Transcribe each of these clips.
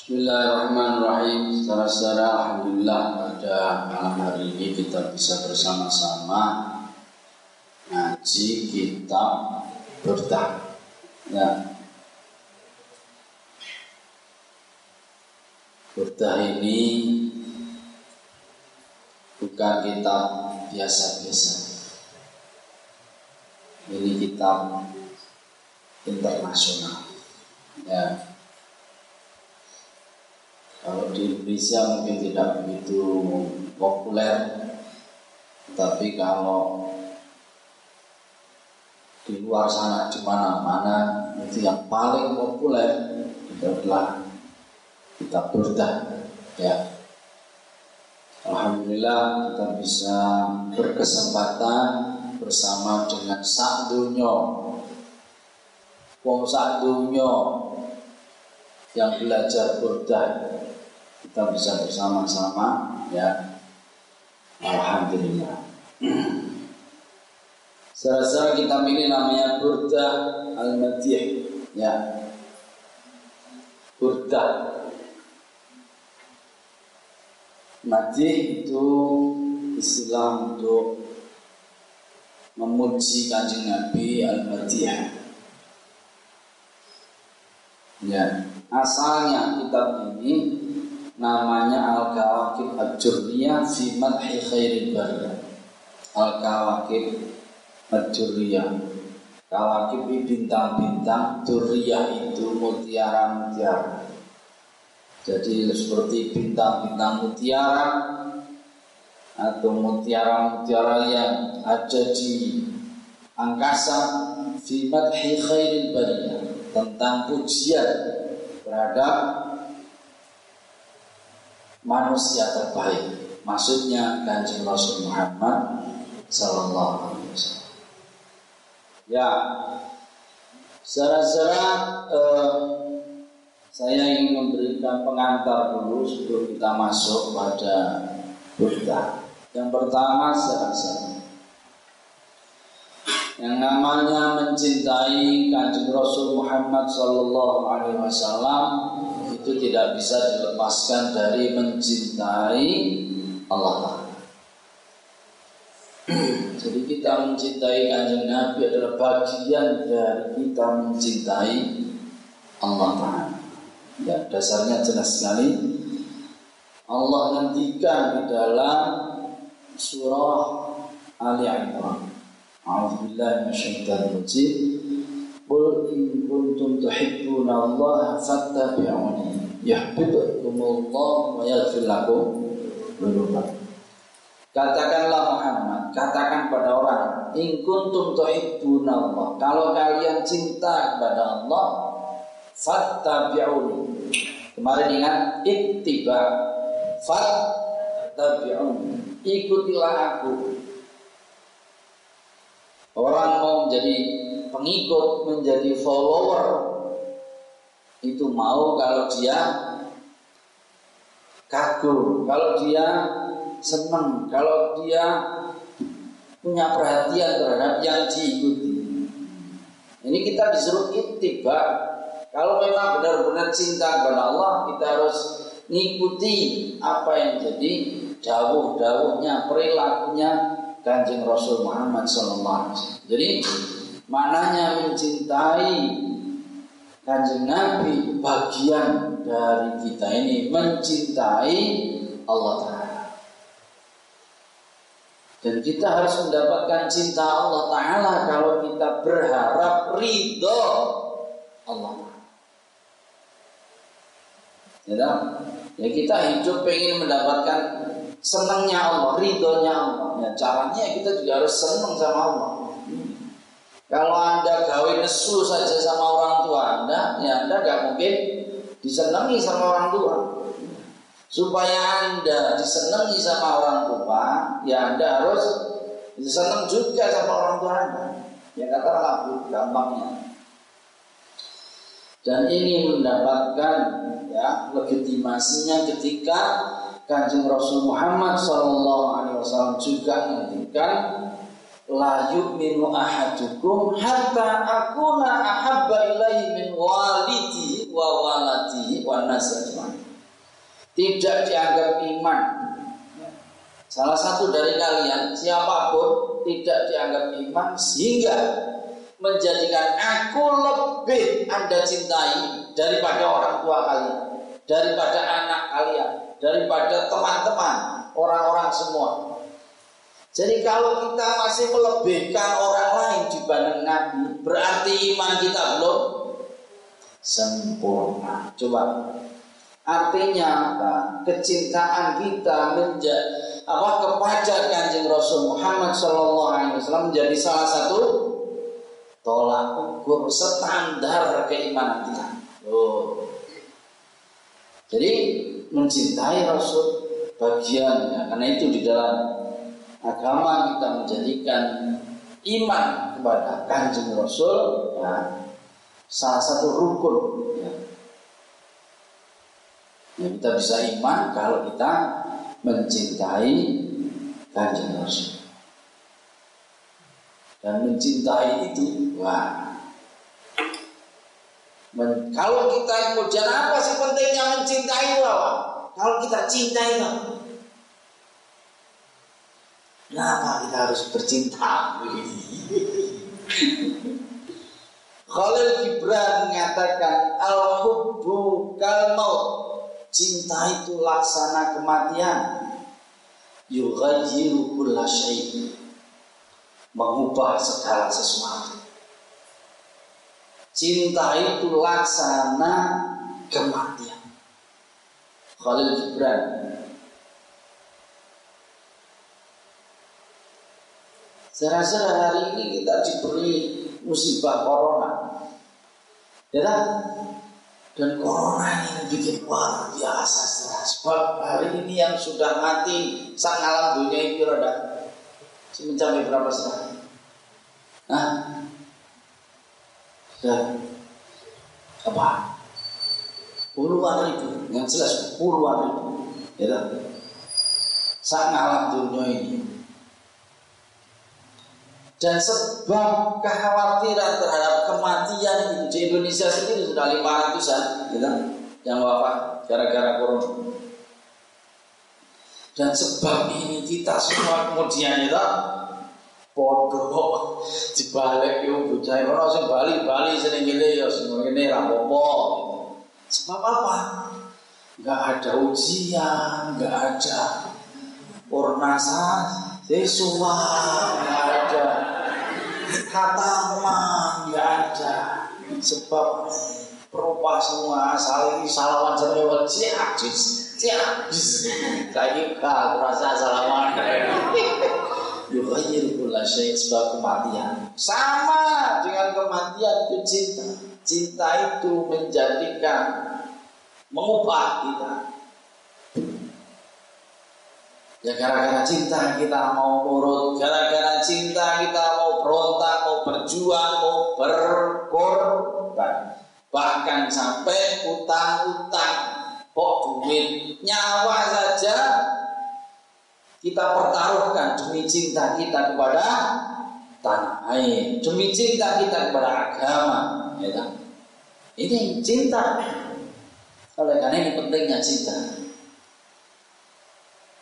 Bismillahirrahmanirrahim. Saudara-saudara, alhamdulillah pada malam hari ini kita bisa bersama-sama ngaji kitab bertah. Ya. Bertah ini bukan kitab biasa-biasa. Ini kitab internasional. Ya kalau di Indonesia mungkin tidak begitu populer, tapi kalau di luar sana di mana-mana itu yang paling populer itu adalah kita burdah ya. Alhamdulillah kita bisa berkesempatan bersama dengan Sa'dunyo Wong yang belajar burdah kita bisa bersama-sama ya. Alhamdulillah. Secara kita pilih namanya Burda Al-Madih ya. Burda. Madih itu istilah untuk memuji kanjeng Nabi Al-Madih. Ya asalnya kitab ini namanya Al-Kawakib Ad-Durriyah fi Madhi Khairil Bariyah. Al-Kawakib Ad-Durriyah. Kawakib bintang-bintang Durriyah itu mutiara-mutiara. Jadi seperti bintang-bintang mutiara Atau mutiara-mutiara yang ada di angkasa Fi Madhi Tentang pujian terhadap manusia terbaik. Maksudnya kanjeng Rasul Muhammad Sallallahu Alaihi Wasallam. Ya, secara-secara eh, saya ingin memberikan pengantar dulu sebelum kita masuk pada Buddha. Yang pertama secara yang namanya mencintai kanjeng Rasul Muhammad Sallallahu Alaihi Wasallam itu tidak bisa dilepaskan dari mencintai Allah Jadi kita mencintai kanjeng Nabi adalah bagian dari kita mencintai Allah. Ya, dasarnya jelas sekali. Allah nantikan di dalam surah Ali Imran. A'udzubillahi. Qul in kuntum tuhibbuna Allah fattabi'uni yahbibkumullah wa yaghfir lakum dhunubakum. Katakanlah Muhammad, katakan pada orang, in kuntum tuhibbuna Allah. Kalau kalian cinta kepada Allah, fattabi'uni. Kemarin ingat ittiba. Fattabi'uni. Ikutilah aku. Orang mau menjadi pengikut menjadi follower itu mau kalau dia kagum, kalau dia senang, kalau dia punya perhatian terhadap yang diikuti. Ini kita disuruh ittiba. Kalau memang benar-benar cinta kepada Allah, kita harus ngikuti apa yang jadi dawuh-dawuhnya, perilakunya Kanjeng Rasul Muhammad SAW. Jadi Mananya mencintai kanjeng Nabi bagian dari kita ini mencintai Allah Ta'ala. Dan kita harus mendapatkan cinta Allah Ta'ala kalau kita berharap ridho Allah Ya, ya kita hidup pengen mendapatkan senangnya Allah, ridhonya Allah. Ya, caranya kita juga harus senang sama Allah. Kalau Anda gawe nesu saja sama orang tua Anda, ya Anda gak mungkin disenangi sama orang tua. Supaya Anda disenangi sama orang tua, ya Anda harus disenang juga sama orang tua Anda. Ya katakanlah gampangnya. Dan ini mendapatkan ya legitimasinya ketika Kanjeng Rasul Muhammad SAW juga menghentikan la yu'minu ahadukum hatta akuna ahabba ilaihi min walidi wa waladi wa nas ajma'in. tidak dianggap iman. Salah satu dari kalian siapa pun tidak dianggap iman sehingga menjadikan aku lebih Anda cintai daripada orang tua kalian, daripada anak kalian, daripada teman-teman, orang-orang semua. Jadi kalau kita masih melebihkan orang lain dibanding Nabi, berarti iman kita belum sempurna. Coba artinya apa? Kecintaan kita menjadi apa kepada kanjeng Rasul Muhammad Shallallahu Alaihi Wasallam menjadi salah satu tolak ukur standar keimanan kita. Oh. Jadi mencintai Rasul bagiannya karena itu di dalam agama kita menjadikan iman kepada kanjeng Rasul ya, salah satu rukun ya. ya. kita bisa iman kalau kita mencintai kanjeng Rasul dan mencintai itu wah Men, kalau kita kemudian apa sih pentingnya mencintai apa? Kalau kita cintai Kenapa kita harus bercinta Khalil Gibran mengatakan Al-hubbu kal Cinta itu laksana kematian. Yughayyiru kulla Mengubah segala sesuatu. Cinta itu laksana kematian. Khalil Gibran Saya rasa hari ini kita diberi musibah corona. Ya kan? Dan corona ini bikin luar biasa Sebab hari ini yang sudah mati sang alam dunia itu ada mencapai berapa sekarang? Nah, sudah apa? Puluhan ribu, yang jelas puluhan ribu, ya kan? Sang alam dunia ini dan sebab kekhawatiran terhadap kematian di Indonesia sendiri sudah 500-an gitu, yang wafat gara-gara corona. Dan sebab ini kita semua kemudian itu podo dibalik yo bocah ora sing bali-bali seneng ngene ya semua ini rapopo. Sebab apa? Enggak ada ujian, enggak ada purnasa, siswa, enggak ada kata man nggak ada sebab perupa semua. Saling salaman sama wal ciajis ciajis saya gak merasa salaman yukhayir kula syait sebab kematian. Sama dengan kematian itu cinta. Cinta itu menjadikan mengubah kita Ya gara-gara cinta kita mau nurut, gara-gara cinta kita mau berontak, mau berjuang, mau berkorban. Bahkan sampai utang-utang, kok duit, nyawa saja kita pertaruhkan demi cinta kita kepada tanah air, demi cinta kita kepada agama. Ya? Ini cinta. Oleh karena ini pentingnya cinta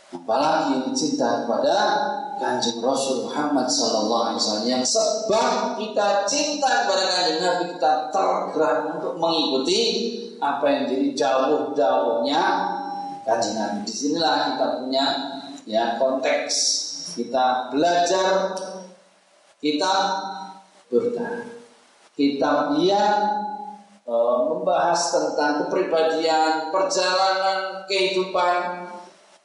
apalagi cinta kepada kanjeng Rasul Muhammad Sallallahu Alaihi Wasallam yang sebab kita cinta kepada kanjeng Nabi kita tergerak untuk mengikuti apa yang jadi jauh-jauhnya kanjeng Nabi. Di sinilah kita punya ya konteks kita belajar kita bertahan kita yang e, membahas tentang kepribadian perjalanan kehidupan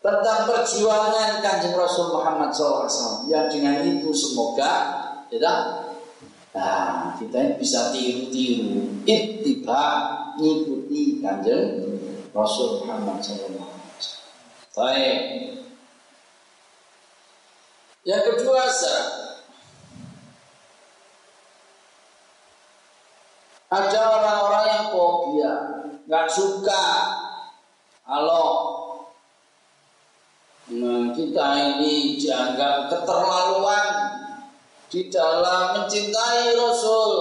tentang perjuangan kanjeng Rasul Muhammad SAW yang dengan itu semoga ya nah, kita bisa tiru-tiru. Ittiba ngikuti kanjeng Rasul Muhammad SAW baik. Yang kedua ada orang-orang yang fobia nggak suka. Kalau Nah, kita ini dianggap keterlaluan di dalam mencintai Rasul,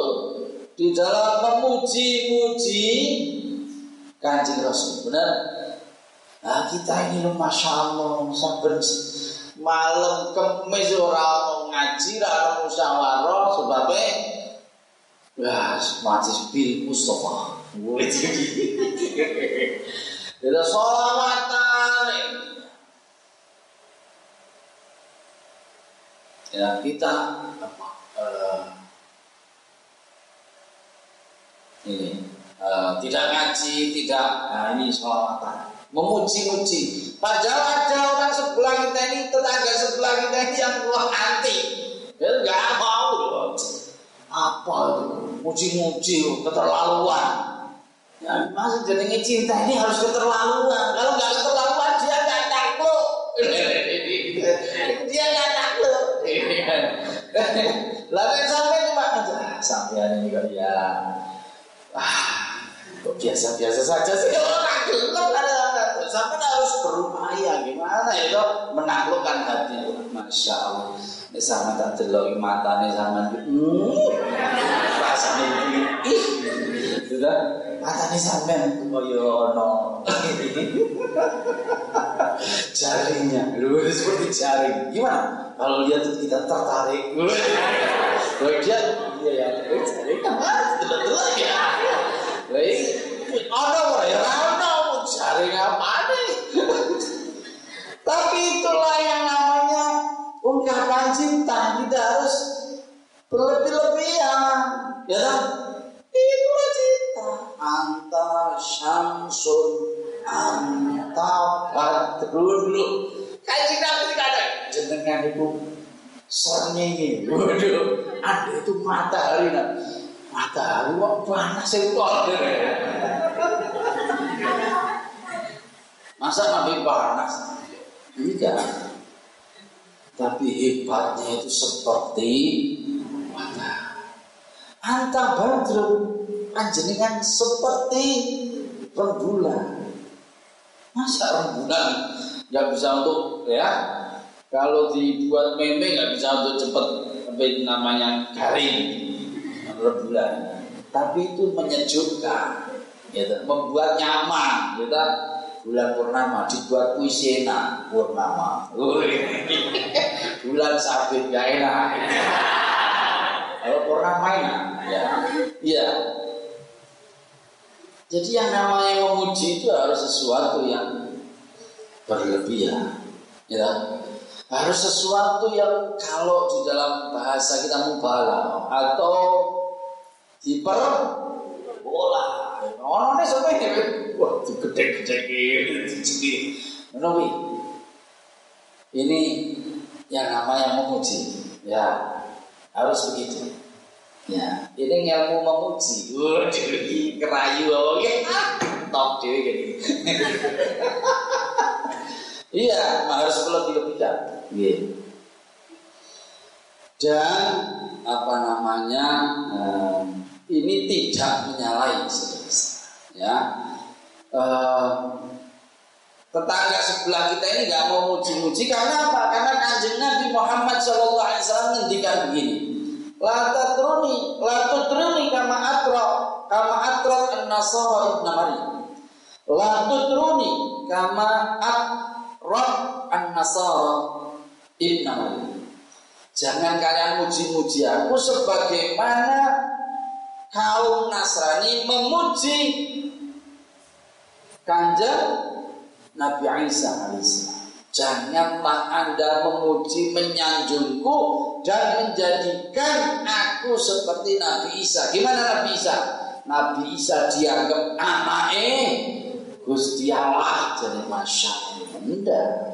di dalam memuji-muji kanjeng Rasul. Benar? Nah kita ini loh Masya Allah Saben malam kemis orang ngaji orang musyawarah sebabnya Wah, majlis bil Mustafa. Itu sholawatan. Ya kita apa? Uh, ini uh, tidak ngaji, tidak. Nah ini sholawatan memuji-muji. Padahal ada orang sebelah kita ini, tetangga sebelah kita ini yang wah anti. Ya nggak mau. Apa itu? Muji-muji, keterlaluan. Ya, masa jenenge cinta ini harus keterlaluan. Kalau nggak keterlaluan dia nggak takut. dia nggak takut. Lalu sampai cuma aja sampai ini kok ya. Ah, kok biasa-biasa saja sih. Orang gelap ada sampai harus berupaya. Gimana itu menaklukkan hati? Masya Allah. Ini sama tak delok mata nih sama hmm, rasanya ih sudah. Mata nih sampean koyo no jaringnya lu seperti jaring. Gimana kalau lihat kita tertarik kalau dia iya ya kan betul ya baik ada ya jaring apa nih? Tapi itulah yang namanya ungkapan cinta tidak harus berlebih-lebihan, ya kan? Itulah cinta. Anta syamsun, anta badrun. Kaji nabi tidak ada. Jenengan itu sernyi. Waduh, ada itu matahari. Matahari kok panas itu. Masa Nabi panas? Tidak. Tapi hebatnya itu seperti mata. Anta badru anjenengan seperti rembulan. Masa rembulan nggak bisa untuk ya kalau dibuat meme nggak bisa untuk cepet apa namanya garing. Rembulan. Tapi itu menyejukkan, gitu, membuat nyaman, gitu bulan purnama dibuat puisi enak purnama. Bulan sabit gak enak. Kalau purnama enak ya. Iya. Jadi yang namanya memuji itu harus sesuatu yang berlebihan ya harus sesuatu yang kalau di dalam bahasa kita mubalah atau bola Orang ini sampai wah gede-gede gede Menawi. Ini yang namanya memuji. Ya, harus begitu. Ya, ini ilmu memuji. Waduh, kerayu oke. Top dewe gini. Iya, harus lebih-lebihkan. Gitu. Dan apa namanya? Um, ini tidak menyalahi ya uh, tetangga sebelah kita ini nggak mau muji-muji karena apa? Karena kanjeng Nabi Muhammad SAW ngendikan begini. La truni, la truni kama atro, kama atro an-nasara ibn Maryam. La truni kama atro an-nasara ibn Maryam. Jangan kalian muji-muji aku sebagaimana kaum Nasrani memuji kanjeng Nabi Isa alaihissalam. Janganlah anda memuji menyanjungku dan menjadikan aku seperti Nabi Isa. Gimana Nabi Isa? Nabi Isa dianggap anak eh Gusti Allah jadi masya Allah.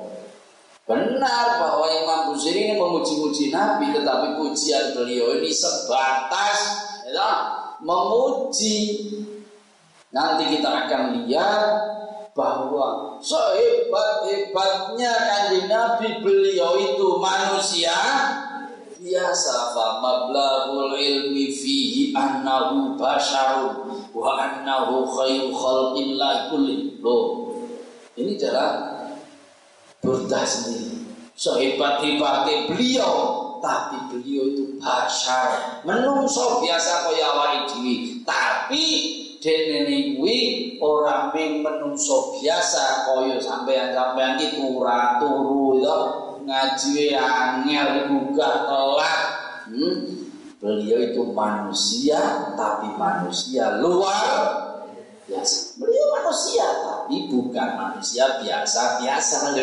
Benar bahwa Imam Busiri ini memuji-muji Nabi, tetapi pujian beliau ini sebatas ya, memuji. Nanti kita akan lihat bahwa sehebat-hebatnya kanjeng Nabi beliau itu manusia biasa fa mablagul ilmi fihi annahu basharun wa annahu khairu khalqillah kulli loh ini jalan berdah sendiri. Sehebat-hebatnya beliau tapi beliau itu bashar menungso biasa kaya awake dhewe. Tapi dene kuwi ora menungso biasa kaya sampean-sampean iki ora turu ya ngaji angel buka telat. Hmm? beliau itu manusia tapi manusia luar biasa. Beliau manusia tapi bukan manusia biasa-biasa.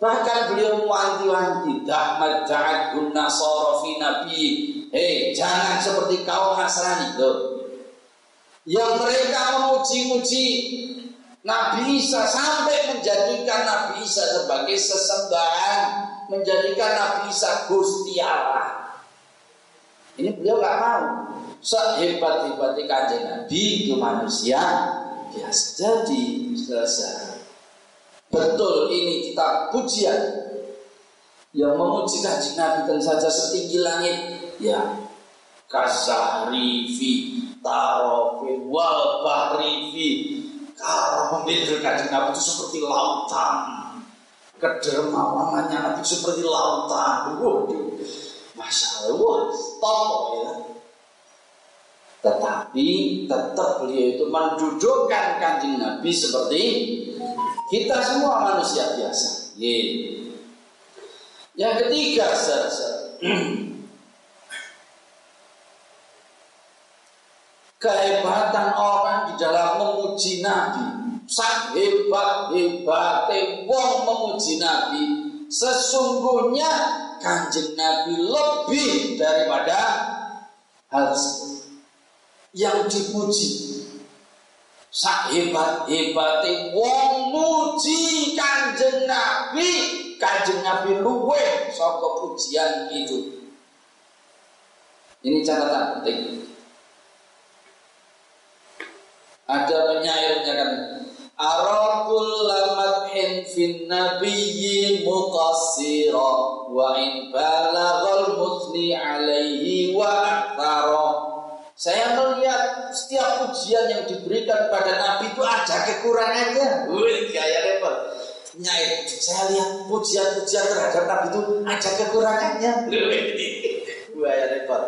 Bahkan beliau mewanti-wanti Dahmat ja'ad guna sorofi nabi. Hei jangan seperti kaum Nasrani. Loh. Yang mereka memuji-muji Nabi Isa sampai menjadikan Nabi Isa sebagai sesembahan Menjadikan Nabi Isa Gusti Allah Ini beliau gak mau. Sehebat-hebatnya kanjeng Nabi itu manusia biasa jadi selesai Betul ini kita pujian. Yang memuji kanjeng Nabi dan saja setinggi langit. Ya kasahri fi tarofi wal bahri fi memiliki kanjeng Nabi itu seperti lautan. Kedermawanannya Nabi seperti lautan. Waduh masya Allah stop ya tetapi tetap beliau itu mendudukkan kanjeng Nabi seperti kita semua manusia biasa. Ye. Yang ketiga, kehebatan orang di dalam memuji Nabi. Sak hebat hebat wong memuji Nabi. Sesungguhnya kanjeng Nabi lebih daripada hal yang dipuji. Sak hebat hebate wong muji kanjeng Nabi. Kanjeng Nabi luwe saka pujian itu. Ini catatan penting. Ada penyairnya kan Arakul lamadhin fin nabiyyi muqassira wa in balaghal musni alaihi wa akthara saya melihat setiap pujian yang diberikan pada Nabi itu ada kekurangannya. Wih, gaya repot. Nyai, saya lihat pujian-pujian terhadap Nabi itu ada kekurangannya. Gaya repot.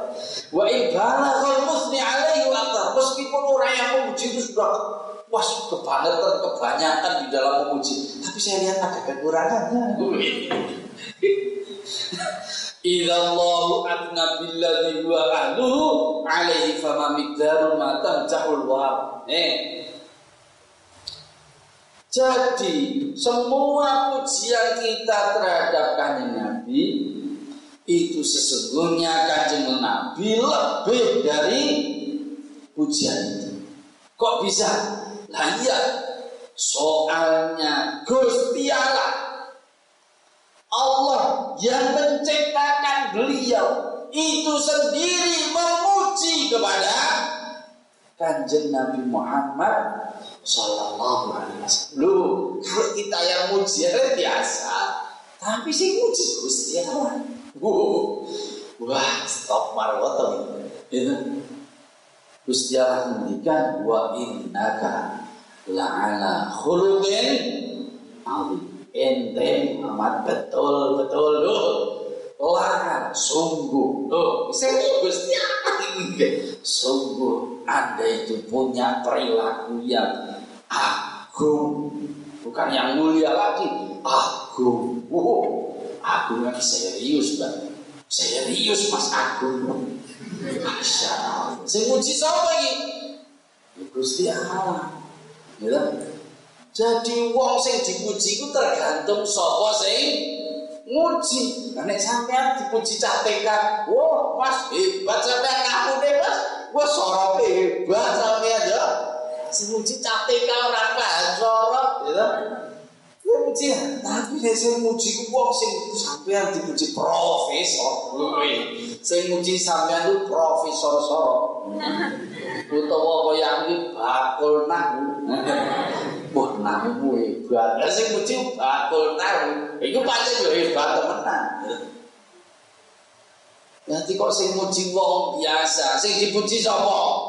Wa ibala kal musni alaihi wa Meskipun orang yang memuji itu sudah Wah, kebangetan, kebanyakan di dalam memuji. Tapi saya lihat ada kekurangannya. Allahu adna billadhi huwa ahluhu alaihi fama miqdaru ma tamjahul wa. Eh. Jadi semua pujian kita terhadap kanjeng Nabi itu sesungguhnya kanjeng Nabi lebih dari pujian itu. Kok bisa? Lah iya, soalnya Gusti Allah Allah yang menciptakan beliau itu sendiri memuji kepada kanjeng Nabi Muhammad Sallallahu Alaihi Wasallam. Lu kita yang muji ya biasa, tapi sih muji Gusti Allah. Wah, stop marwoto itu. Gusti Allah menghentikan wa innaka la'ala khuluqin azim. Ente amat betul betul. Loh lah sungguh. Loh saya gusti sungguh anda itu punya perilaku yang agung. Bukan yang mulia lagi agung. Wow agung serius banget serius mas agung Masya saya muji siapa lagi Gusti Allah gitu jadi wong sing dipuji ku tergantung sapa sing nguji. Nek sampean dipuji cah TK, wah Mas hebat sampean ngapune Mas. Wah sorote hebat sampean ya. Sing nguji cah TK ora paham gitu. Ya muji, tapi nek sing muji ku wong sing sampean dipuji profesor. Sing muji sampean ku profesor sorot. Utawa kaya iki bakul nahu. Wah, namu hebat. Lah sing muji bakul nahu. Iku pancen yo hebat temenan. Nanti kok sing muji wong biasa, sing dipuji sapa?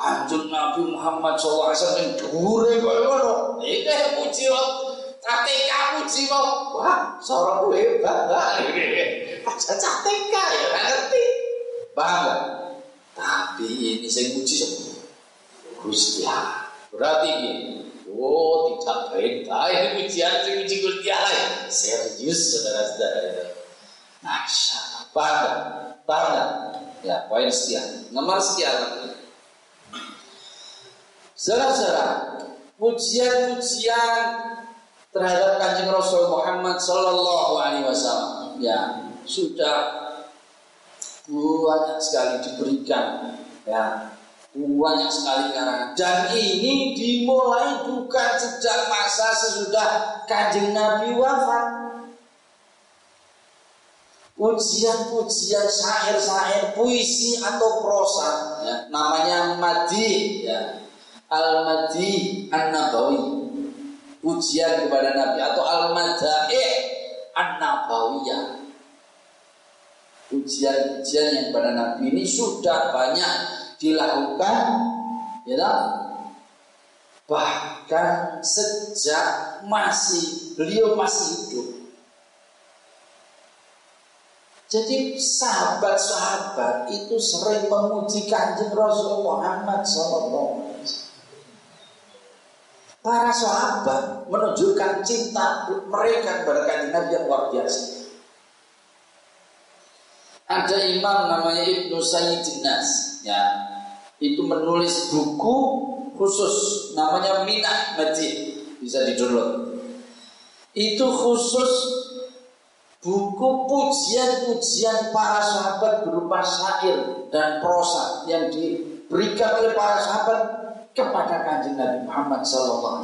Kanjeng Nabi Muhammad SAW yang dhuwure kaya ngono. Iki muji KTK muji wong. Wah, sorok hebat. Aja KTK ya ngerti. Paham gak? Tapi ini saya muji semua. Gusti Berarti ini, oh tidak perintah ini pujian saya muji Gusti Allah. Serius saudara-saudara itu. Masya Allah. Paham Paham Ya, poin sekian. Nomor sekian. Saudara-saudara, pujian-pujian terhadap kanjeng Rasul Muhammad Sallallahu Alaihi Wasallam. Ya sudah banyak sekali diberikan. Ya banyak sekali karangan dan ini dimulai bukan sejak masa sesudah kanjeng Nabi wafat. Pujian-pujian syair-syair puisi atau prosa ya, namanya madi ya. Al-madi an-nabawi pujian kepada Nabi atau al-madaih an-nabawiyah ujian-ujian yang pada Nabi ini sudah banyak dilakukan ya bahkan sejak masih beliau masih hidup jadi sahabat-sahabat itu sering memuji kanjeng Rasul Muhammad SAW. Para sahabat menunjukkan cinta mereka kepada kanjeng Nabi yang luar biasa. Ada imam namanya Ibnu Sayyidin Nas, ya. Itu menulis buku khusus namanya Minah Majid, bisa di-download. Itu khusus buku pujian-pujian para sahabat berupa syair dan prosa yang diberikan oleh para sahabat kepada kanjeng Nabi Muhammad SAW.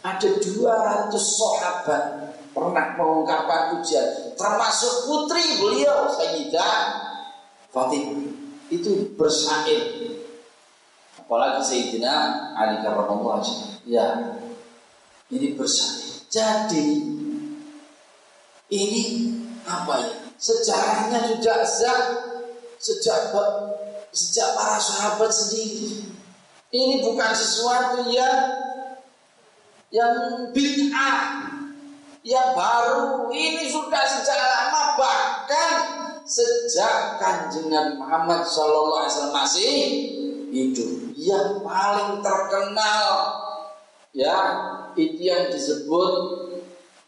Ada 200 sahabat pernah mengungkapkan pujian termasuk putri beliau Sayyidah Fatimah. Itu bersair apalagi Sayyidina Ali karramallahu ya ini bersair jadi ini apa ya? Sejarahnya sudah sejak sejak sejak para sahabat sendiri ini bukan sesuatu yang yang bid'ah yang baru. Ini sudah sejak lama bahkan sejak kanjeng Nabi Muhammad Shallallahu Alaihi Wasallam masih hidup. Yang paling terkenal ya itu yang disebut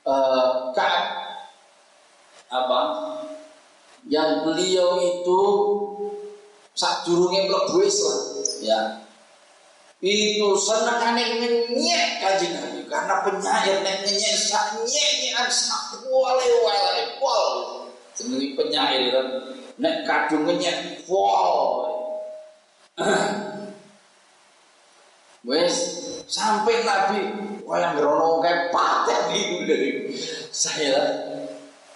uh, apa? Yang beliau itu saat durungnya mlebu Islam ya itu seneng aneh nyenyek kajian Nabi. Karena penyair nek nyenyek sak nyenyekan sak wale wale pol jenenge penyair kan? Nek kadung nyenyek pol wes sampai Nabi yang berono kayak paten gitu saya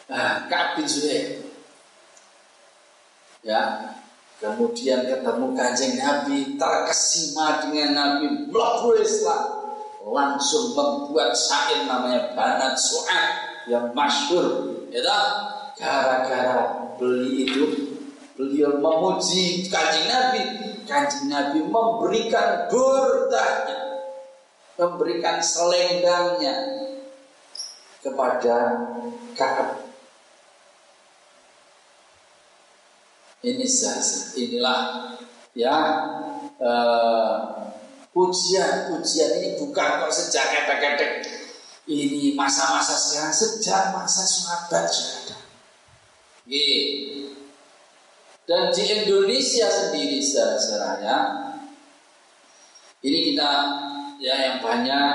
ah kabin sudah ya Kemudian ketemu kancing Nabi terkesima dengan Nabi melaku Islam langsung membuat syair namanya Banat Su'ad yang masyhur ya gara-gara beli itu beliau memuji kancing Nabi. Kancing Nabi memberikan burdahnya memberikan selendangnya kepada Ka'ab ini saja. Inilah ya pujian-pujian uh, ini bukan kok sejak ketek-ketek ini masa-masa sekarang sejak masa sahabat sudah ada. Dan di Indonesia sendiri saudara-saudaranya ini kita ya yang banyak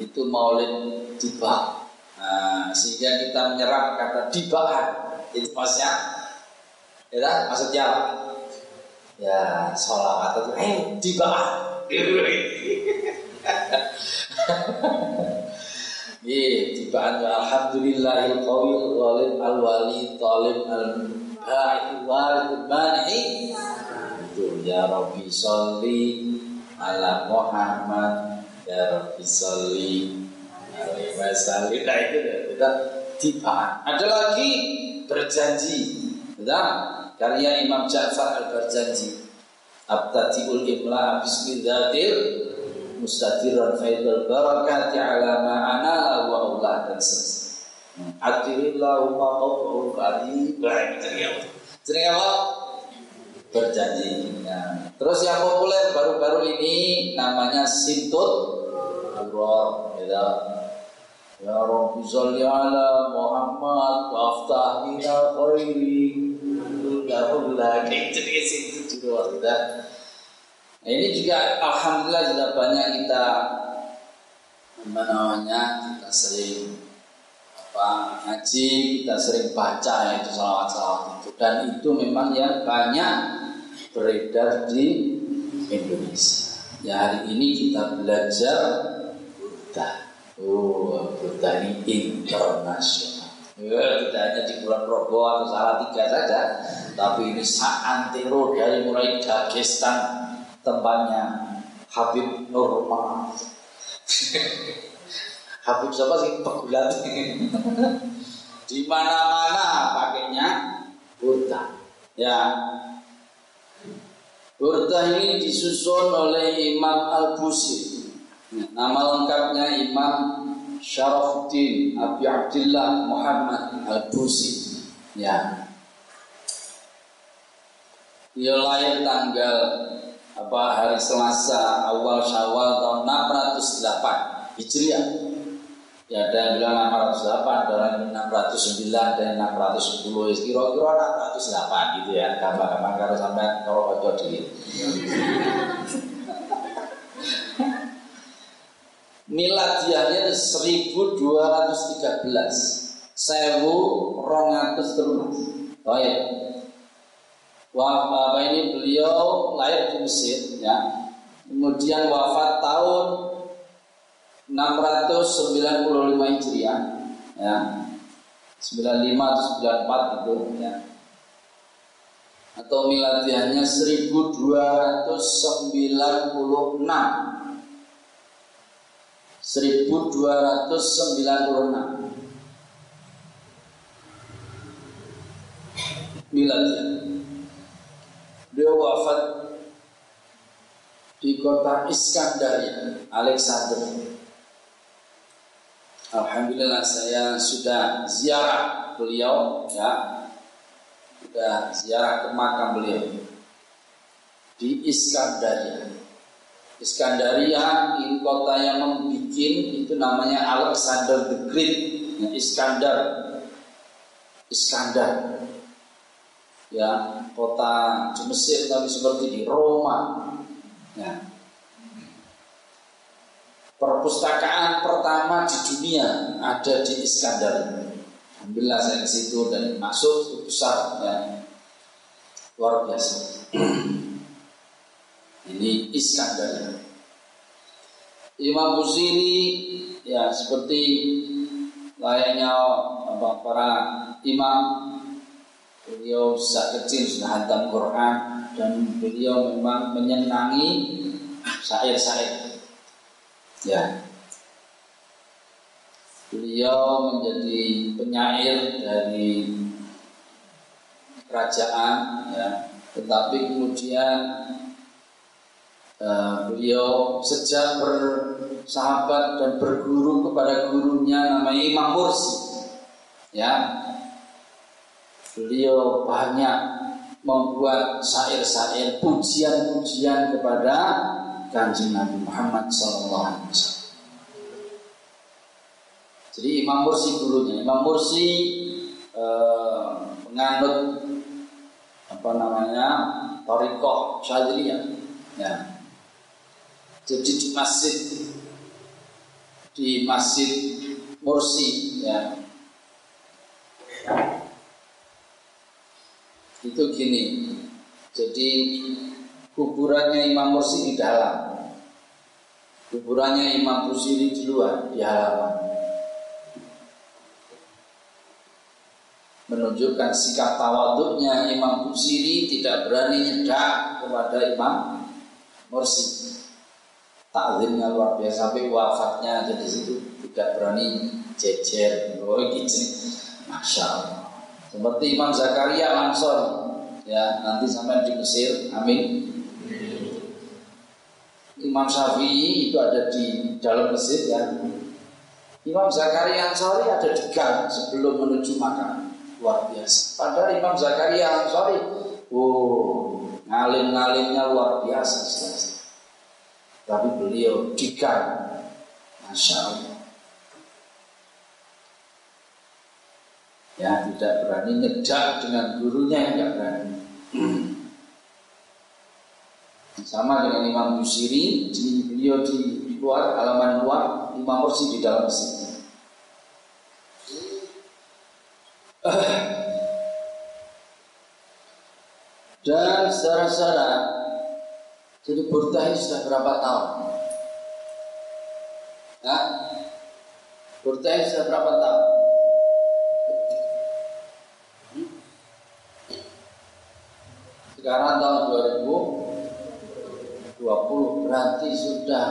itu maulid tiba nah, sehingga kita menyerap kata dibaan itu maksudnya Ya, maksudnya apa? Ya, sholawat itu eh di bawah. Iya, tibaan alhamdulillahil qawil ghalib al wali talib al ba'i walid mani. Itu ya Rabbi sholli ala Muhammad ya Rabbi sholli alaihi wasallam. Nah itu kita tibaan. Ada lagi berjanji. Betul? karya Imam Ja'far Al-Barjanji Abtatiul Imla Bismillahir Mustadiran Faidul Barakati ala ma'ana wa Allah dan seterusnya Adirillahumma qawfahul qarib Baik, jadi apa? Jadi apa? berjanji. Ya. Terus yang populer baru-baru ini namanya Sintut Duror, gitu. Ya salli ala Muhammad waftah ila khairi Alhamdulillah gitu. Nah, ini juga Alhamdulillah juga banyak kita apa namanya kita sering apa ngaji kita sering baca itu salawat-salawat itu dan itu memang yang banyak beredar di Indonesia. Ya hari ini kita belajar. Oh, ini internasional. Ya, tidak hanya di bulan Robo atau salah tiga saja, tapi ini saantero dari mulai Dagestan tempatnya Habib Nurma. Habib siapa sih pegulat? Di mana-mana pakainya burda. Ya. Burda ini disusun oleh Imam Al-Busi. Nama lengkapnya Imam Syarafuddin Abi Abdullah Muhammad Al-Busi. Ya. Dia lahir tanggal apa hari Selasa awal Syawal tahun 608 Hijriah Ya ada yang bilang 608, ada yang 609, ada yang 610, kira-kira 608 gitu ya. Gampang-gampang kalau sampai kalau kocok diri. Miladiahnya 1213 Sewu rongatus Oh ya Wah, apa ini beliau lahir di Mesir ya. Kemudian wafat tahun 695 Hijriah ya. 95 atau 94 itu ya. Atau miladiahnya 1296 1296 miladiah beliau wafat di kota Iskandaria Alexander Alhamdulillah saya sudah ziarah beliau ya. Sudah ziarah ke makam beliau di Iskandaria. Iskandaria ini kota yang membuat itu namanya Alexander the Great. Ya, Iskandar. Iskandar. Ya, kota di Mesir tapi seperti di Roma. Ya, perpustakaan pertama di dunia ada di Iskandar. Alhamdulillah saya ke situ dan masuk besar ya. Luar biasa. Ini Iskandar. Imam Busiri ya seperti layaknya apa, para imam beliau sejak kecil sudah hantam Quran dan beliau memang menyenangi syair-syair Ya. Beliau menjadi penyair dari kerajaan ya, tetapi kemudian uh, beliau sejak bersahabat dan berguru kepada gurunya namanya Imam Mursi ya beliau banyak membuat syair-syair pujian-pujian kepada kanjeng Nabi Muhammad SAW. Jadi Imam Mursi gurunya, Imam Mursi eh, apa namanya Torikoh Syadriyah. Ya. Jadi di masjid di masjid Mursi ya. Itu gini. Jadi kuburannya Imam Mursi di dalam kuburannya Imam Busiri di luar di halaman menunjukkan sikap tawaduknya Imam Busiri tidak berani nyedak kepada Imam Mursi taklimnya luar biasa sampai wafatnya ada di situ tidak berani jejer. Oh gitu masya Allah. Seperti Imam Zakaria Mansor ya nanti sampai di Mesir. Amin. Imam Syafi'i itu ada di dalam masjid ya. Imam Zakaria Ansari ada di gang sebelum menuju makam. Luar biasa. Padahal Imam Zakaria Ansari, oh, ngalim-ngalimnya luar biasa tapi beliau dikan Masya Allah. Ya tidak berani nyedak dengan gurunya yang tidak berani. Sama dengan Imam Yusiri jadi beliau di luar halaman luar Imam Mursi di dalam masjid. Dan saudara-saudara jadi Burdah ini sudah berapa tahun? Ya? Burdah ini sudah berapa tahun? Hmm? Sekarang tahun 2020 berarti sudah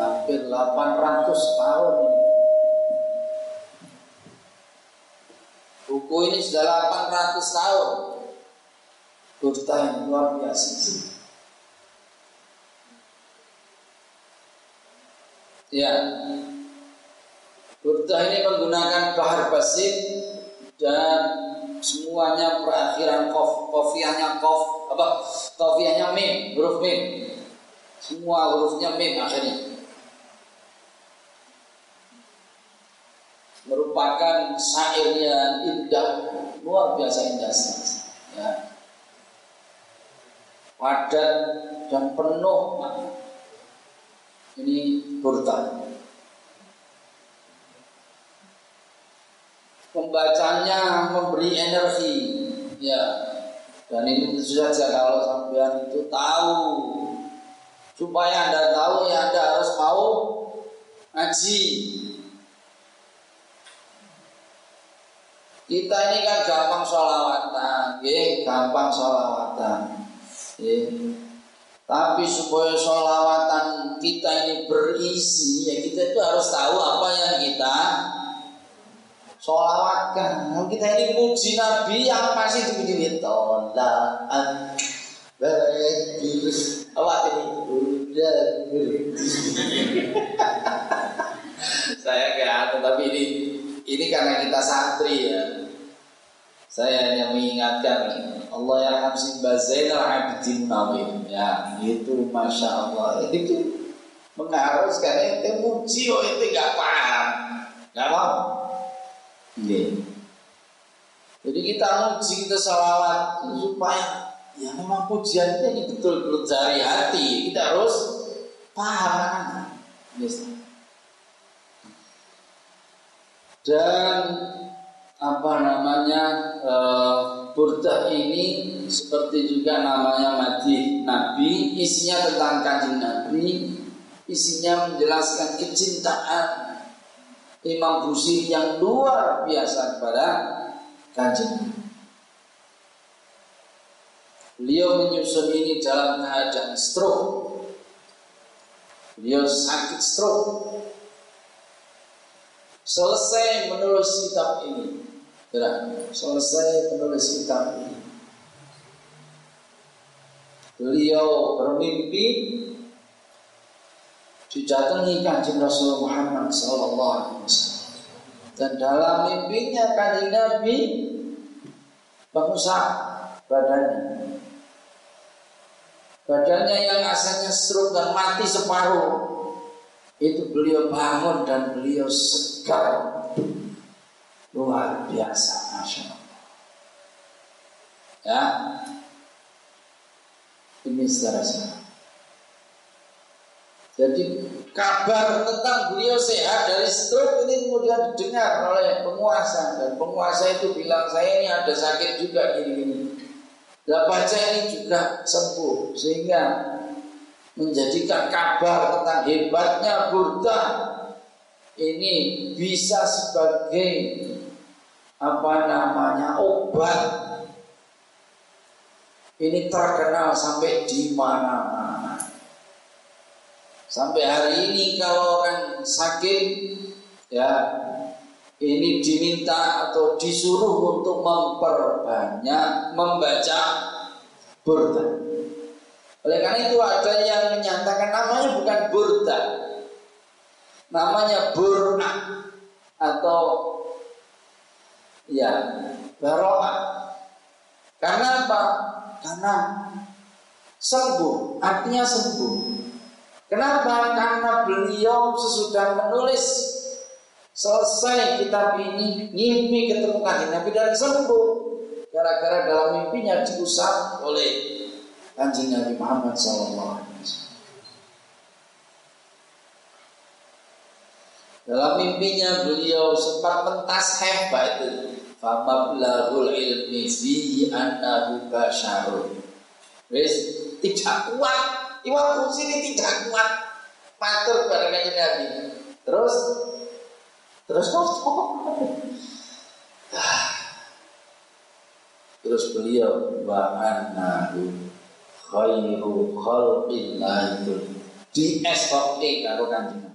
hampir 800 tahun Buku ini sudah 800 tahun Burdah yang luar biasa Ya. Burda ini menggunakan bahar basit dan semuanya perakhiran kof, kofiahnya kof, apa? Kofiahnya mim, huruf mim. Semua hurufnya mim akhirnya. Merupakan syair yang indah, luar biasa indah. Ya. Padat dan penuh ini burda. Pembacanya memberi energi, ya. Dan ini tentu saja kalau sampean itu tahu supaya anda tahu ya anda harus mau ngaji. Kita ini kan gampang sholawatan, ya, gampang sholawatan. Ya. Tapi supaya sholawatan kita ini berisi, ya kita itu harus tahu apa yang kita sholawatkan. Kalau kita ini puji Nabi, yang masih dipuji tolaan bagus. Awak ini udah Saya kan, tapi ini ini karena kita santri ya. Saya hanya mengingatkan Allah yang hamsin bazainal abdin nawim ya itu masya Allah. Itu mengharuskan itu muji oh itu nggak paham. Nggak mau? Ini jadi kita muji kita salawat supaya ya memang pujian itu betul-betul dari hati. Kita harus paham dan apa namanya e, burdah ini seperti juga namanya madih Nabi isinya tentang kanjeng Nabi isinya menjelaskan kecintaan Imam Busiri yang luar biasa kepada kanjeng Beliau menyusun ini dalam keadaan stroke. Beliau sakit stroke. Selesai menulis kitab ini, selesai menulis kitab ini. Beliau bermimpi didatangi kanjeng Rasul Muhammad Sallallahu Alaihi Wasallam. Dan dalam mimpinya kanjeng Nabi bangsa badannya. Badannya yang asalnya stroke dan mati separuh. Itu beliau bangun dan beliau segar luar biasa masya Allah. Ya. Ini saudara-saudara jadi kabar tentang beliau sehat dari stroke ini kemudian didengar oleh penguasa. Dan penguasa itu bilang saya ini ada sakit juga gini-gini. Dan baca ini juga sembuh sehingga menjadikan kabar tentang hebatnya Burda ini bisa sebagai apa namanya? Obat. Ini terkenal sampai di mana-mana. Sampai hari ini kalau orang sakit ya ini diminta atau disuruh untuk memperbanyak membaca burda. Oleh karena itu ada yang menyatakan namanya bukan burda. Namanya burna atau Ya, baroah. Karena apa? Karena sembuh, artinya sembuh. Kenapa? Karena beliau sesudah menulis selesai kitab ini ngimpi ketemu kanjeng Nabi dan sembuh gara-gara dalam mimpinya diusap oleh kanjeng Nabi Muhammad SAW. Dalam mimpinya beliau sempat mentas hebat itu. Famablahul ilmi fi annahu basyarun. Wis tidak kuat. Iwak ini tidak kuat. Matur bareng Nabi. Terus terus Terus beliau wa annahu khairu khalqillah di SOP kalau kanjeng